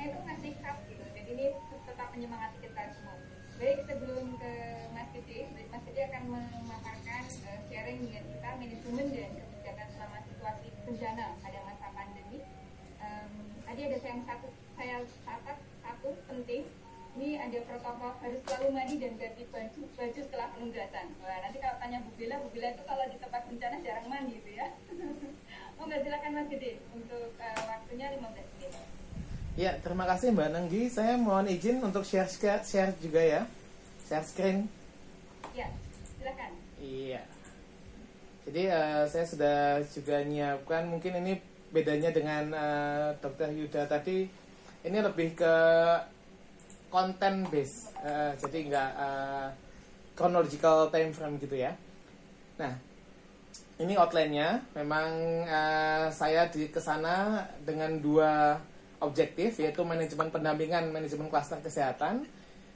podcastnya itu ngasih hub gitu jadi ini tetap menyemangati kita semua baik sebelum ke Mas Gede Mas Gede akan memaparkan uh, sharing dengan kita manajemen dan kebijakan selama situasi bencana pada masa pandemi um, tadi ada yang satu saya catat satu penting ini ada protokol harus selalu mandi dan ganti baju baju setelah penugasan. Wah, nanti kalau tanya Bu Bila, Bu Bila itu kalau di tempat bencana jarang mandi gitu ya. oh silakan Mas Gede untuk uh, waktunya 15 menit. Ya, terima kasih Mbak Nenggi. Saya mohon izin untuk share share juga ya. Share screen. Ya, silakan. Iya. Jadi uh, saya sudah juga nyiapkan mungkin ini bedanya dengan uh, Dokter Yuda tadi ini lebih ke konten base uh, jadi nggak uh, chronological time frame gitu ya nah ini outline-nya memang uh, saya di ke sana dengan dua objektif yaitu manajemen pendampingan manajemen klaster kesehatan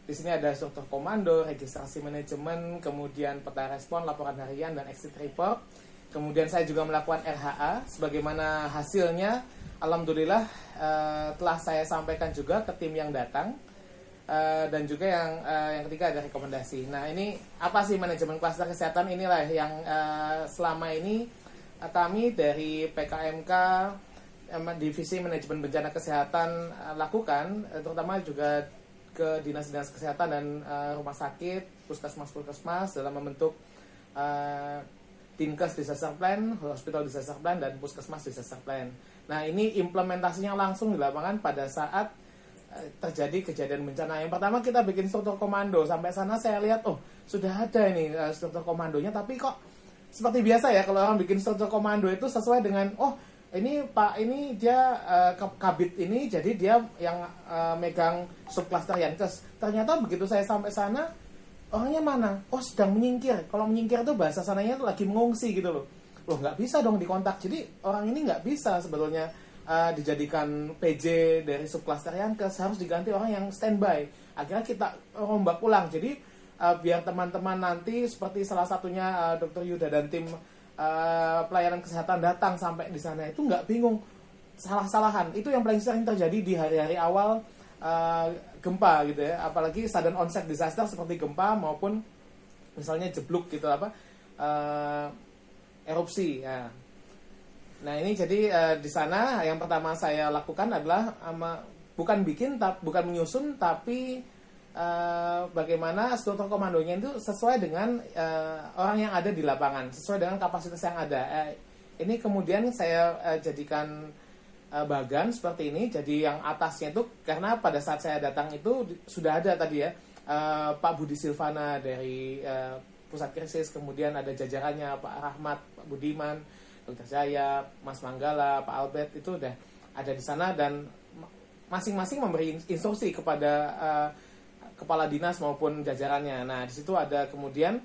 di sini ada struktur komando, registrasi manajemen, kemudian peta respon, laporan harian dan exit report. Kemudian saya juga melakukan RHA sebagaimana hasilnya alhamdulillah uh, telah saya sampaikan juga ke tim yang datang Uh, dan juga yang uh, yang ketiga ada rekomendasi. Nah ini apa sih manajemen klaster kesehatan inilah yang uh, selama ini uh, kami dari PKMK divisi manajemen bencana kesehatan uh, lakukan, uh, terutama juga ke dinas-dinas kesehatan dan uh, rumah sakit, puskesmas puskesmas dalam membentuk uh, Dinkes Disaster Plan, Hospital Disaster Plan, dan Puskesmas Disaster Plan. Nah ini implementasinya langsung di lapangan pada saat terjadi kejadian bencana. Yang pertama kita bikin struktur komando. Sampai sana saya lihat, oh sudah ada ini struktur komandonya, tapi kok seperti biasa ya kalau orang bikin struktur komando itu sesuai dengan, oh ini Pak ini dia uh, kabit ini, jadi dia yang uh, megang subklaster Yankes. Ternyata begitu saya sampai sana, orangnya mana? Oh sedang menyingkir. Kalau menyingkir itu bahasa sananya itu lagi mengungsi gitu loh. Loh nggak bisa dong dikontak. Jadi orang ini nggak bisa sebetulnya uh, dijadikan PJ dari subklaster yang ke harus diganti orang yang standby. Akhirnya kita rombak ulang. Jadi uh, biar teman-teman nanti seperti salah satunya uh, Dr. Yuda dan tim uh, pelayanan kesehatan datang sampai di sana itu nggak bingung salah-salahan. Itu yang paling sering terjadi di hari-hari awal uh, gempa gitu ya. Apalagi sudden onset disaster seperti gempa maupun misalnya jeblok gitu apa uh, erupsi ya Nah ini jadi uh, di sana yang pertama saya lakukan adalah um, bukan bikin, tap, bukan menyusun, tapi uh, bagaimana struktur komandonya itu sesuai dengan uh, orang yang ada di lapangan, sesuai dengan kapasitas yang ada. Uh, ini kemudian saya uh, jadikan uh, bagan seperti ini. Jadi yang atasnya itu karena pada saat saya datang itu sudah ada tadi ya uh, Pak Budi Silvana dari uh, pusat krisis, kemudian ada jajarannya Pak Rahmat, Pak Budiman Dr. Jaya, Mas Manggala, Pak Albert itu udah ada di sana dan masing-masing memberi instruksi kepada uh, kepala dinas maupun jajarannya. Nah, di situ ada kemudian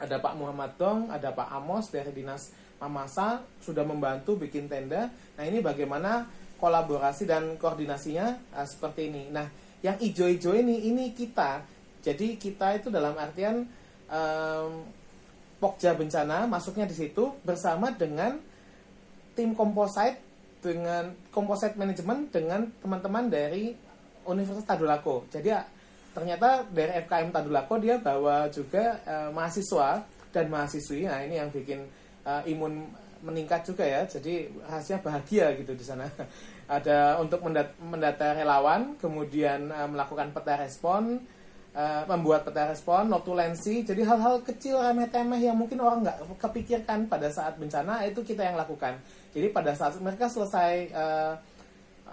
ada Pak Muhammad Dong, ada Pak Amos dari dinas Mamasa sudah membantu bikin tenda. Nah, ini bagaimana kolaborasi dan koordinasinya uh, seperti ini. Nah, yang ijo-ijo ini ini kita. Jadi kita itu dalam artian um, Pokja Bencana masuknya di situ bersama dengan tim komposit dengan komposit manajemen dengan teman-teman dari Universitas Tadulako. Jadi ternyata dari FKM Tadulako dia bawa juga uh, mahasiswa dan mahasiswi. Nah, ini yang bikin uh, imun meningkat juga ya. Jadi rahasia bahagia gitu di sana. Ada untuk mendata relawan, kemudian uh, melakukan peta respon, Uh, membuat peta respon, notulensi, jadi hal-hal kecil remeh-temeh yang mungkin orang nggak kepikirkan pada saat bencana itu kita yang lakukan. Jadi pada saat mereka selesai uh,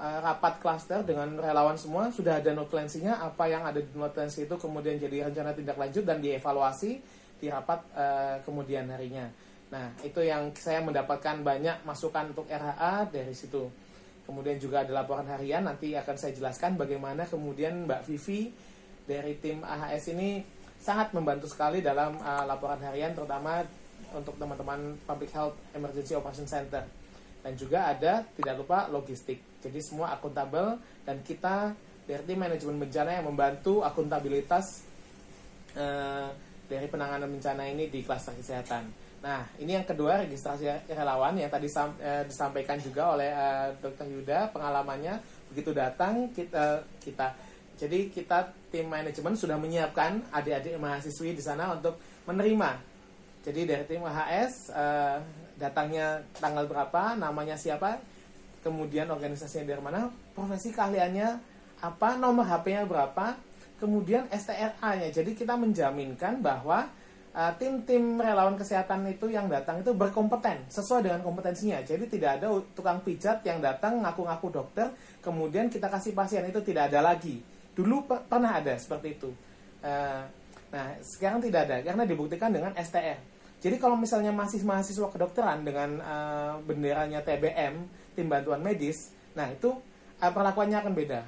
rapat klaster dengan relawan semua sudah ada notulensinya, apa yang ada di notulensi itu kemudian jadi rencana tindak lanjut dan dievaluasi di rapat uh, kemudian harinya. Nah itu yang saya mendapatkan banyak masukan untuk RHA dari situ. Kemudian juga ada laporan harian nanti akan saya jelaskan bagaimana kemudian Mbak Vivi dari tim AHS ini sangat membantu sekali dalam uh, laporan harian terutama untuk teman-teman Public Health Emergency Operation Center dan juga ada tidak lupa logistik jadi semua akuntabel dan kita tim manajemen bencana yang membantu akuntabilitas uh, dari penanganan bencana ini di klaster kesehatan. Nah, ini yang kedua registrasi relawan yang tadi sam, uh, disampaikan juga oleh uh, Dr. Yuda pengalamannya begitu datang kita kita jadi kita tim manajemen sudah menyiapkan adik-adik mahasiswi di sana untuk menerima jadi dari tim HS datangnya tanggal berapa namanya siapa kemudian organisasinya dari mana profesi keahliannya apa nomor HP-nya berapa kemudian STRA-nya jadi kita menjaminkan bahwa uh, tim-tim relawan kesehatan itu yang datang itu berkompeten sesuai dengan kompetensinya. Jadi tidak ada tukang pijat yang datang ngaku-ngaku dokter, kemudian kita kasih pasien itu tidak ada lagi. Dulu pernah ada seperti itu. Uh, nah sekarang tidak ada karena dibuktikan dengan STR. Jadi kalau misalnya masih mahasiswa kedokteran dengan uh, benderanya TBM, tim bantuan medis, nah itu uh, perlakuannya akan beda.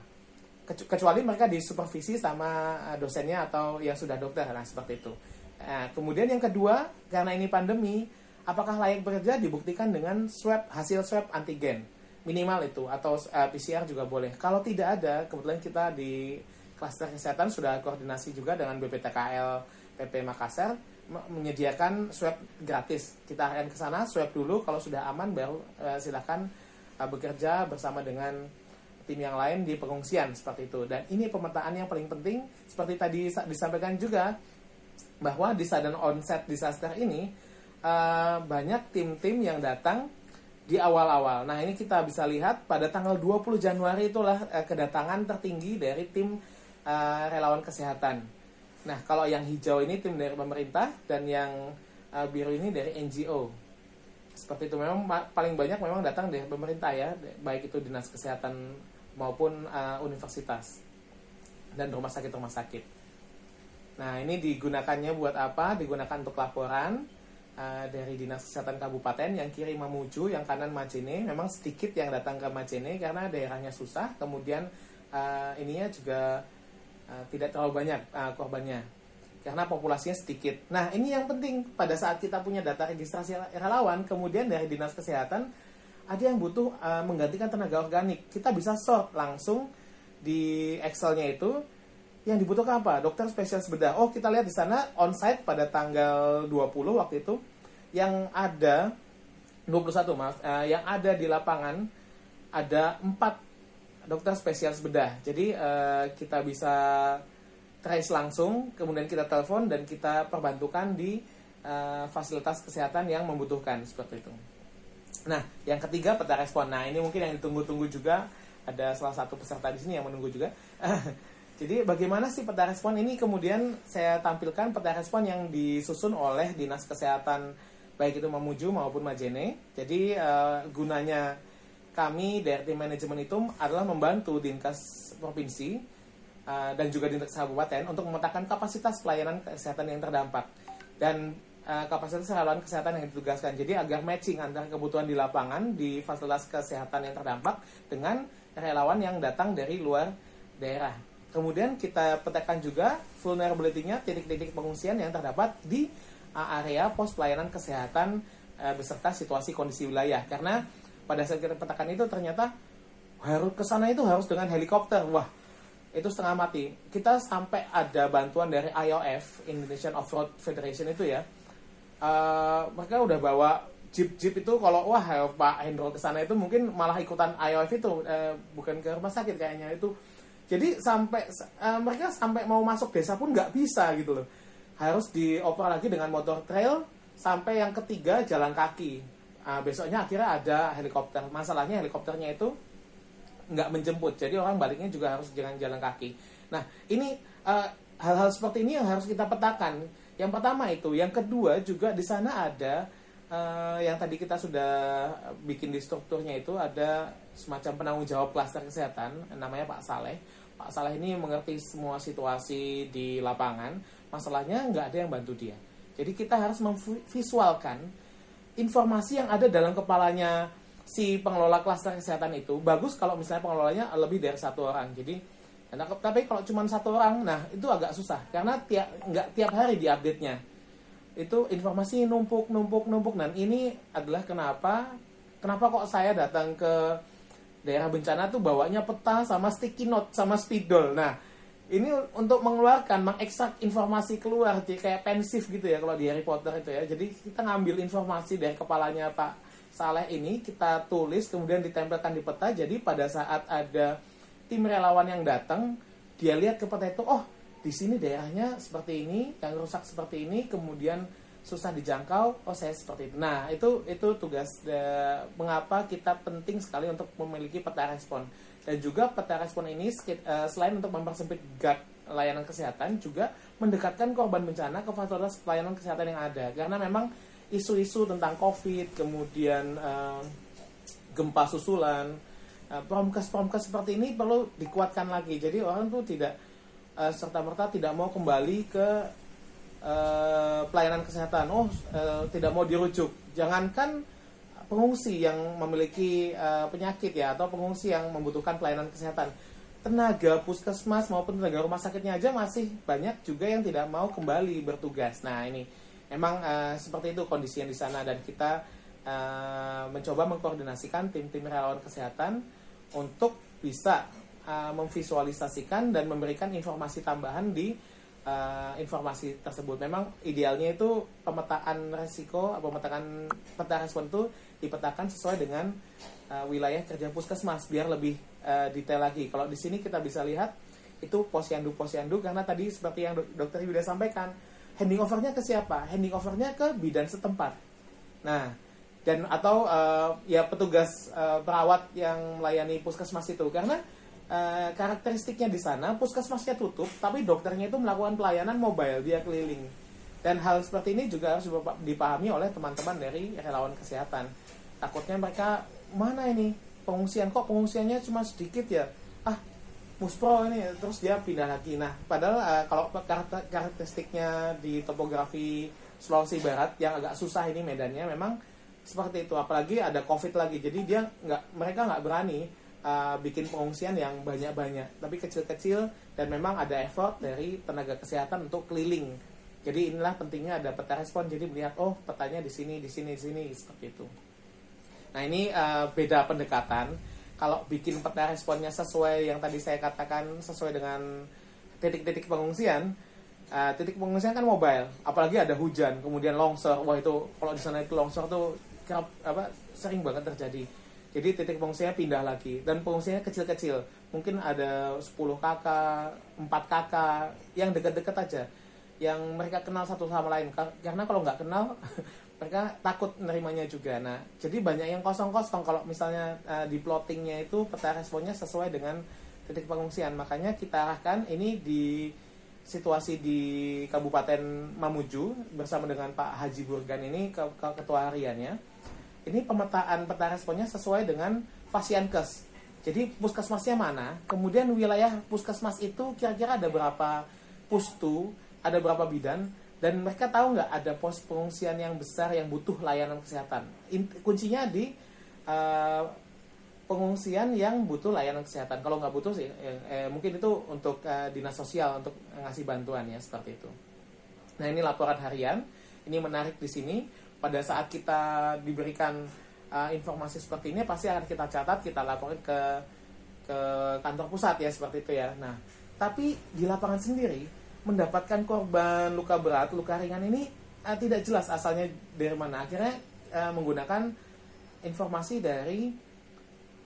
Kecuali mereka disupervisi sama eh, dosennya atau yang sudah dokter nah seperti itu. Nah, kemudian yang kedua karena ini pandemi apakah layak bekerja? Dibuktikan dengan swab hasil swab antigen. Minimal itu atau uh, PCR juga boleh. Kalau tidak ada kebetulan kita di klaster kesehatan sudah koordinasi juga dengan BPTKL PP Makassar menyediakan swab gratis kita akan ke sana swab dulu kalau sudah aman baru uh, silakan uh, bekerja bersama dengan tim yang lain di pengungsian seperti itu. Dan ini pemetaan yang paling penting seperti tadi disampaikan juga bahwa di sudden onset disaster ini uh, banyak tim-tim yang datang di awal-awal. Nah, ini kita bisa lihat pada tanggal 20 Januari itulah uh, kedatangan tertinggi dari tim uh, relawan kesehatan. Nah, kalau yang hijau ini tim dari pemerintah dan yang uh, biru ini dari NGO. Seperti itu memang paling banyak memang datang dari pemerintah ya, baik itu dinas kesehatan maupun uh, universitas dan rumah sakit-rumah sakit. Nah, ini digunakannya buat apa? Digunakan untuk laporan uh, dari Dinas Kesehatan Kabupaten yang kiri Mamuju, yang kanan Majene. Memang sedikit yang datang ke Majene karena daerahnya susah. Kemudian uh, ininya juga uh, tidak terlalu banyak uh, korbannya karena populasinya sedikit. Nah, ini yang penting pada saat kita punya data registrasi relawan, kemudian dari Dinas Kesehatan ada yang butuh uh, menggantikan tenaga organik. Kita bisa sort langsung di Excelnya itu yang dibutuhkan apa? Dokter spesialis bedah. Oh, kita lihat di sana onsite pada tanggal 20 waktu itu yang ada 21 maaf, uh, yang ada di lapangan ada 4 dokter spesialis bedah. Jadi uh, kita bisa trace langsung, kemudian kita telepon dan kita perbantukan di uh, fasilitas kesehatan yang membutuhkan seperti itu. Nah, yang ketiga peta respon. Nah, ini mungkin yang ditunggu-tunggu juga. Ada salah satu peserta di sini yang menunggu juga. Jadi bagaimana sih peta respon ini kemudian saya tampilkan peta respon yang disusun oleh Dinas Kesehatan baik itu Mamuju maupun Majene. Jadi uh, gunanya kami tim manajemen itu adalah membantu Dinkes Provinsi uh, dan juga Dinkes Kabupaten untuk memetakan kapasitas pelayanan kesehatan yang terdampak. Dan uh, kapasitas relawan kesehatan yang ditugaskan. Jadi agar matching antara kebutuhan di lapangan di fasilitas kesehatan yang terdampak dengan relawan yang datang dari luar daerah. Kemudian kita petakan juga vulnerability-nya titik-titik pengungsian yang terdapat di uh, area pos pelayanan kesehatan beserta situasi kondisi wilayah. Karena pada saat kita petakan itu ternyata harus ke sana itu harus dengan helikopter. Wah, itu setengah mati. Kita sampai ada bantuan dari IOF, Indonesian Off-Road Federation itu ya, uh, mereka udah bawa jeep jeep itu kalau wah Pak Hendro ke sana itu mungkin malah ikutan IOF itu uh, bukan ke rumah sakit kayaknya itu jadi sampai uh, mereka sampai mau masuk desa pun nggak bisa gitu loh harus dioper lagi dengan motor trail sampai yang ketiga jalan kaki uh, besoknya akhirnya ada helikopter masalahnya helikopternya itu nggak menjemput jadi orang baliknya juga harus dengan jalan kaki nah ini hal-hal uh, seperti ini yang harus kita petakan yang pertama itu, yang kedua juga di sana ada uh, yang tadi kita sudah bikin di strukturnya itu ada semacam penanggung jawab klaster kesehatan namanya Pak Saleh. Pak Saleh ini mengerti semua situasi di lapangan. Masalahnya nggak ada yang bantu dia. Jadi kita harus memvisualkan informasi yang ada dalam kepalanya si pengelola klaster kesehatan itu. Bagus kalau misalnya pengelolanya lebih dari satu orang. Jadi Nah, tapi kalau cuma satu orang, nah itu agak susah karena tiap nggak tiap hari diupdate-nya. Itu informasi numpuk, numpuk, numpuk. Dan ini adalah kenapa kenapa kok saya datang ke daerah bencana tuh bawanya peta sama sticky note sama spidol. Nah, ini untuk mengeluarkan, mengekstrak informasi keluar, jadi kayak pensif gitu ya kalau di Harry Potter itu ya. Jadi kita ngambil informasi dari kepalanya Pak Saleh ini, kita tulis, kemudian ditempelkan di peta. Jadi pada saat ada tim relawan yang datang dia lihat ke peta itu oh di sini daerahnya seperti ini yang rusak seperti ini kemudian susah dijangkau oh saya seperti itu nah itu itu tugas de, mengapa kita penting sekali untuk memiliki peta respon dan juga peta respon ini uh, selain untuk mempersempit gap layanan kesehatan juga mendekatkan korban bencana ke fasilitas pelayanan kesehatan yang ada. Karena memang isu-isu tentang covid kemudian uh, gempa susulan uh, promkes-promkes seperti ini perlu dikuatkan lagi. Jadi orang tuh tidak uh, serta merta tidak mau kembali ke uh, pelayanan kesehatan. Oh uh, tidak mau dirujuk. Jangankan pengungsi yang memiliki uh, penyakit ya atau pengungsi yang membutuhkan pelayanan kesehatan tenaga puskesmas maupun tenaga rumah sakitnya aja masih banyak juga yang tidak mau kembali bertugas. Nah ini emang uh, seperti itu kondisi yang di sana dan kita uh, mencoba mengkoordinasikan tim-tim relawan kesehatan untuk bisa uh, memvisualisasikan dan memberikan informasi tambahan di uh, informasi tersebut. Memang idealnya itu pemetaan resiko, pemetaan peta respon itu dipetakan sesuai dengan uh, wilayah kerja puskesmas biar lebih uh, detail lagi. Kalau di sini kita bisa lihat itu posyandu posyandu karena tadi seperti yang dokter Yuda sampaikan handing overnya ke siapa? Handing overnya ke bidan setempat. Nah dan atau uh, ya petugas uh, perawat yang melayani puskesmas itu karena uh, karakteristiknya di sana puskesmasnya tutup tapi dokternya itu melakukan pelayanan mobile dia keliling. Dan hal seperti ini juga harus dipahami oleh teman-teman dari relawan kesehatan. Takutnya mereka mana ini? Pengungsian kok pengungsiannya cuma sedikit ya? Ah muspro ini. Terus dia pindah lagi. Nah padahal uh, kalau karakteristiknya di topografi Sulawesi Barat yang agak susah ini medannya memang seperti itu. Apalagi ada covid lagi jadi dia nggak mereka nggak berani uh, bikin pengungsian yang banyak-banyak tapi kecil-kecil dan memang ada effort dari tenaga kesehatan untuk keliling jadi inilah pentingnya ada peta respon jadi melihat oh petanya di sini di sini di sini seperti itu Nah ini uh, beda pendekatan. Kalau bikin peta responnya sesuai yang tadi saya katakan sesuai dengan titik-titik pengungsian, uh, titik pengungsian kan mobile. Apalagi ada hujan, kemudian longsor. Wah itu kalau di sana itu longsor tuh kerap apa sering banget terjadi. Jadi titik pengungsiannya pindah lagi dan pengungsiannya kecil-kecil. Mungkin ada 10 kakak, 4 kakak yang dekat-dekat aja yang mereka kenal satu sama lain karena kalau nggak kenal mereka takut menerimanya juga. Nah, jadi banyak yang kosong-kosong kalau misalnya uh, di plottingnya itu peta responnya sesuai dengan titik pengungsian. Makanya kita arahkan ini di situasi di Kabupaten Mamuju bersama dengan Pak Haji Burgan ini ke, ke ketua hariannya. Ini pemetaan peta responnya sesuai dengan pasienkes. Jadi puskesmasnya mana, kemudian wilayah puskesmas itu kira-kira ada berapa pustu, ada berapa bidan, dan mereka tahu nggak ada pos pengungsian yang besar yang butuh layanan kesehatan? Kuncinya di uh, pengungsian yang butuh layanan kesehatan. Kalau nggak butuh sih eh, eh, mungkin itu untuk uh, dinas sosial untuk ngasih bantuan ya seperti itu. Nah ini laporan harian. Ini menarik di sini pada saat kita diberikan uh, informasi seperti ini pasti akan kita catat kita laporin ke ke kantor pusat ya seperti itu ya nah tapi di lapangan sendiri mendapatkan korban luka berat, luka ringan ini uh, tidak jelas asalnya dari mana. Akhirnya uh, menggunakan informasi dari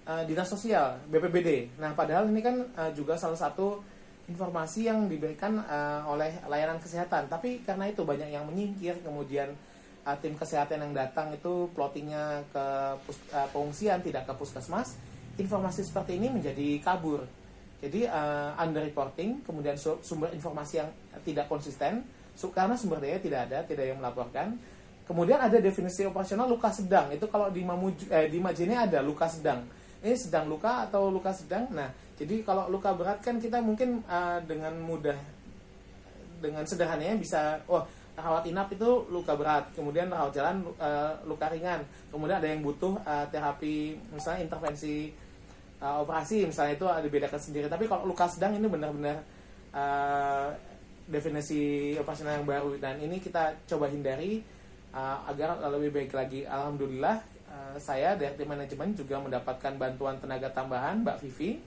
uh, dinas sosial BPBD. Nah, padahal ini kan uh, juga salah satu informasi yang diberikan uh, oleh layanan kesehatan. Tapi karena itu banyak yang menyingkir, kemudian uh, tim kesehatan yang datang itu plottingnya ke pus, uh, pengungsian, tidak ke puskesmas. Informasi seperti ini menjadi kabur jadi uh, under reporting, kemudian sumber informasi yang tidak konsisten, karena sumber daya tidak ada, tidak yang melaporkan. Kemudian ada definisi operasional luka sedang. Itu kalau di Mamuju, eh, di Majene ada luka sedang. Ini sedang luka atau luka sedang. Nah, jadi kalau luka berat kan kita mungkin uh, dengan mudah dengan sederhananya bisa oh rawat inap itu luka berat, kemudian rawat jalan uh, luka ringan, kemudian ada yang butuh uh, terapi misalnya intervensi uh, operasi misalnya itu ada dibedakan sendiri. Tapi kalau luka sedang ini benar-benar uh, definisi operasional yang baru. Dan ini kita coba hindari uh, agar lebih baik lagi. Alhamdulillah uh, saya dari tim manajemen juga mendapatkan bantuan tenaga tambahan Mbak Vivi.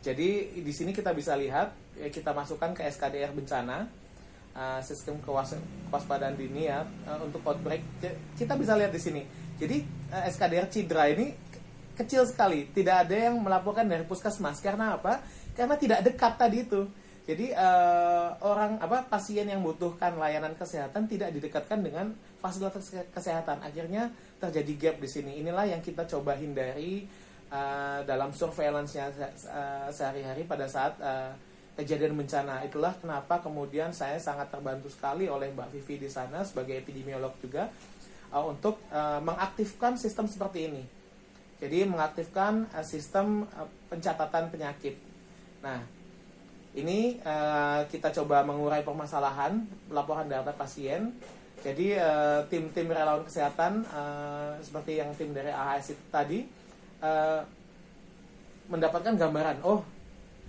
Jadi di sini kita bisa lihat kita masukkan ke SKDR bencana uh, sistem kewaspadaan dini ya uh, untuk outbreak kita bisa lihat di sini jadi uh, SKDR Cidra ini kecil sekali. Tidak ada yang melaporkan dari puskesmas. Karena apa? Karena tidak dekat tadi itu. Jadi uh, orang apa pasien yang membutuhkan layanan kesehatan tidak didekatkan dengan fasilitas kesehatan. Akhirnya terjadi gap di sini. Inilah yang kita coba hindari uh, dalam surveillance-nya uh, sehari-hari pada saat uh, kejadian bencana. Itulah kenapa kemudian saya sangat terbantu sekali oleh Mbak Vivi di sana sebagai epidemiolog juga uh, untuk uh, mengaktifkan sistem seperti ini. Jadi mengaktifkan uh, sistem uh, pencatatan penyakit. Nah, ini uh, kita coba mengurai permasalahan laporan data pasien. Jadi uh, tim-tim relawan kesehatan uh, seperti yang tim dari AHS itu tadi uh, mendapatkan gambaran. Oh,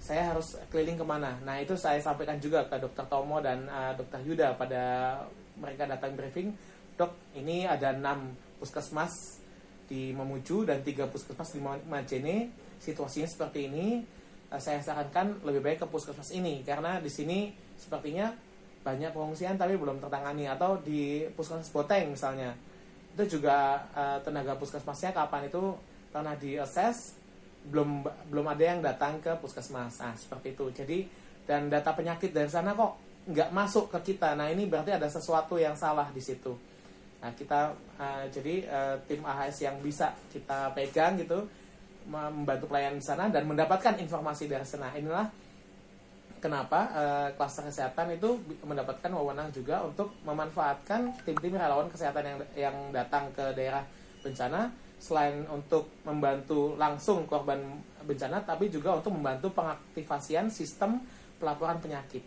saya harus keliling ke mana? Nah itu saya sampaikan juga ke Dokter Tomo dan uh, Dokter Yuda pada mereka datang briefing. Dok, ini ada enam puskesmas di Memuju dan tiga puskesmas di Majene. Situasinya seperti ini Eh, saya sarankan lebih baik ke puskesmas ini karena di sini sepertinya banyak pengungsian tapi belum tertangani atau di puskesmas Boteng misalnya itu juga uh, tenaga puskesmasnya kapan itu pernah di assess belum belum ada yang datang ke puskesmas. Nah seperti itu. Jadi dan data penyakit dari sana kok nggak masuk ke kita. Nah ini berarti ada sesuatu yang salah di situ. Nah kita uh, jadi uh, tim AHS yang bisa kita pegang gitu membantu pelayanan di sana dan mendapatkan informasi dari sana. Inilah kenapa uh, klaster kesehatan itu mendapatkan wewenang juga untuk memanfaatkan tim-tim relawan kesehatan yang yang datang ke daerah bencana selain untuk membantu langsung korban bencana tapi juga untuk membantu pengaktifasian sistem pelaporan penyakit.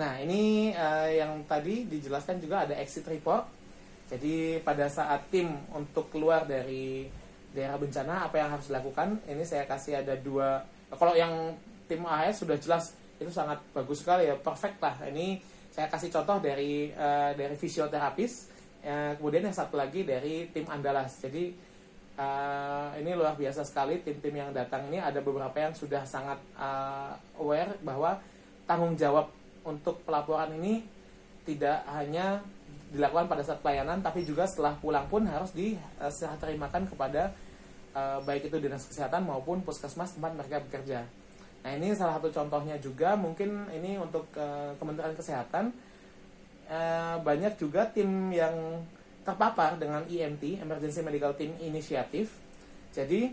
Nah, ini uh, yang tadi dijelaskan juga ada exit report. Jadi pada saat tim untuk keluar dari daerah bencana apa yang harus dilakukan ini saya kasih ada dua kalau yang tim AHS sudah jelas itu sangat bagus sekali ya perfect lah ini saya kasih contoh dari uh, dari fisioterapis uh, kemudian yang satu lagi dari tim Andalas. Jadi uh, ini luar biasa sekali tim-tim yang datang ini. Ada beberapa yang sudah sangat uh, aware bahwa tanggung jawab untuk pelaporan ini tidak hanya dilakukan pada saat pelayanan tapi juga setelah pulang pun harus diserah terimakan kepada uh, baik itu dinas kesehatan maupun puskesmas tempat mereka bekerja. Nah ini salah satu contohnya juga. Mungkin ini untuk uh, Kementerian Kesehatan uh, banyak juga tim yang terpapar dengan EMT Emergency Medical Team Initiative. Jadi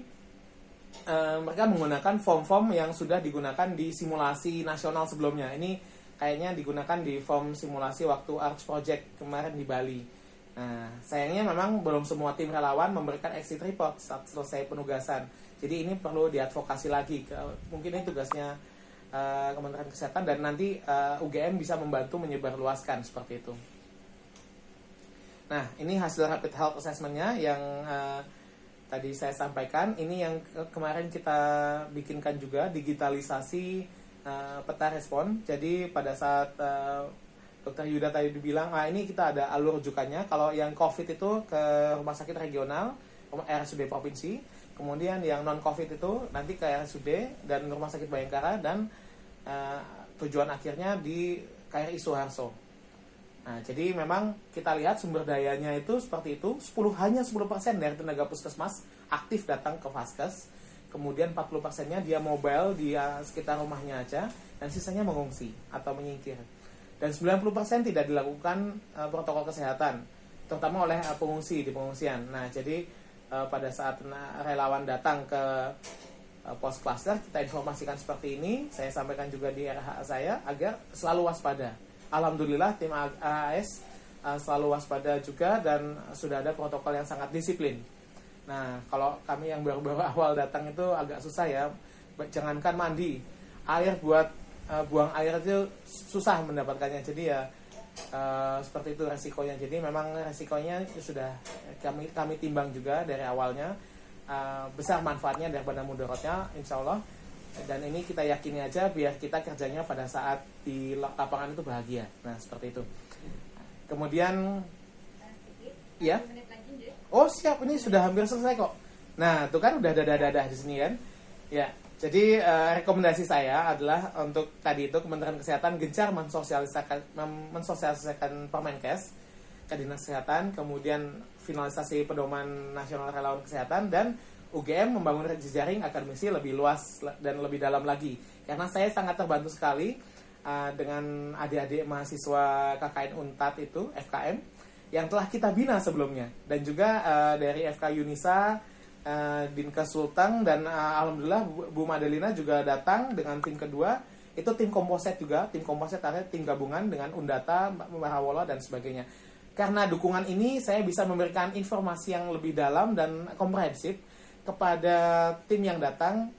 uh, mereka menggunakan form-form yang sudah digunakan di simulasi nasional sebelumnya. Ini kayaknya digunakan di form simulasi waktu Arch Project kemarin di Bali. Nah, sayangnya memang belum semua tim relawan memberikan exit report saat selesai penugasan. Jadi ini perlu diadvokasi lagi. Mungkin ini tugasnya uh, Kementerian Kesehatan dan nanti uh, eh, UGM bisa membantu menyebarluaskan seperti itu. Nah, ini hasil rapid health assessmentnya yang uh, tadi saya sampaikan. Ini yang ke kemarin kita bikinkan juga digitalisasi uh, peta respon. Jadi pada saat uh, dokter Yuda tadi dibilang ah ini kita ada alur rujukannya kalau yang covid itu ke rumah sakit regional RSUD provinsi kemudian yang non covid itu nanti ke RSUD dan rumah sakit Bayangkara dan uh, tujuan akhirnya di KRI Suharto Nah, jadi memang kita lihat sumber dayanya itu seperti itu, 10 hanya 10% dari tenaga puskesmas aktif datang ke Vaskes. Kemudian 40%-nya dia mobile di sekitar rumahnya aja dan sisanya mengungsi atau menyingkir dan 90% tidak dilakukan uh, protokol kesehatan terutama oleh uh, pengungsi di pengungsian. Nah, jadi uh, pada saat relawan datang ke pos klaster kita informasikan seperti ini, saya sampaikan juga di RH saya agar selalu waspada. Alhamdulillah tim AAS uh, selalu waspada juga dan sudah ada protokol yang sangat disiplin. Nah, kalau kami yang baru-baru awal datang itu agak susah ya. Jangankan mandi, air buat uh, buang air itu susah mendapatkannya jadi ya uh, seperti itu resikonya jadi memang resikonya sudah kami kami timbang juga dari awalnya uh, besar manfaatnya daripada mudorotnya insya Allah. Dan ini kita yakini aja biar kita kerjanya pada saat di lapangan itu bahagia. Nah seperti itu. Kemudian ya? Oh siap. Ini sudah hampir selesai kok. Nah itu kan udah dadah-dadah di sini kan? Ya jadi uh, rekomendasi saya adalah untuk tadi itu Kementerian Kesehatan gencar mensosialisasikan mensosialisasikan Permenkes ke Dinas Kesehatan, kemudian finalisasi pedoman nasional relawan kesehatan dan UGM membangun jejaring akademisi lebih luas dan lebih dalam lagi. Karena saya sangat terbantu sekali uh, dengan adik-adik mahasiswa KKN Untat itu FKM yang telah kita bina sebelumnya. Dan juga uh, dari FK Yunisa uh, Dinka Sultang dan uh, alhamdulillah Bu Madelina juga datang dengan tim kedua. Itu tim komposit juga. Tim komposit artinya tim gabungan dengan Undata Mahawola dan sebagainya karena dukungan ini saya bisa memberikan informasi yang lebih dalam dan komprehensif kepada tim yang datang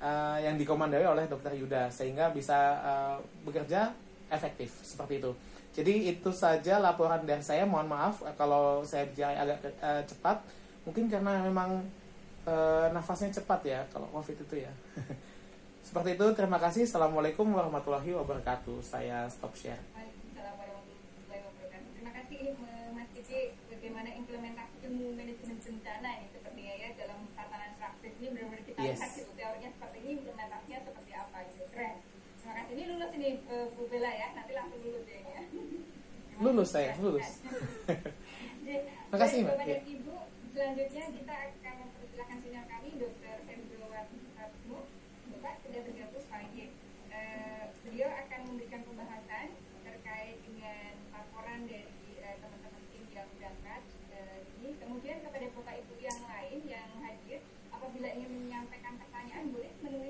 uh, yang dikomandoi oleh Dr. Yuda sehingga bisa uh, bekerja efektif seperti itu. Jadi itu saja laporan dari saya. Mohon maaf uh, kalau saya bicara agak uh, cepat. Mungkin karena memang uh, nafasnya cepat ya kalau COVID itu ya. Seperti itu. Terima kasih. Assalamualaikum warahmatullahi wabarakatuh. Saya stop share. Terima kasih Mas Kiki bagaimana implementasi ilmu manajemen bencana ini sepertinya ya dalam tatanan praktis ini benar-benar kita Yes. lihat gitu teorinya seperti ini implementasinya seperti apa gitu keren. Terima kasih ini lulus ini eh, Bu Bella ya nanti langsung lulus ya ini ya. Lulus saya, lulus. Makasih, Mbak.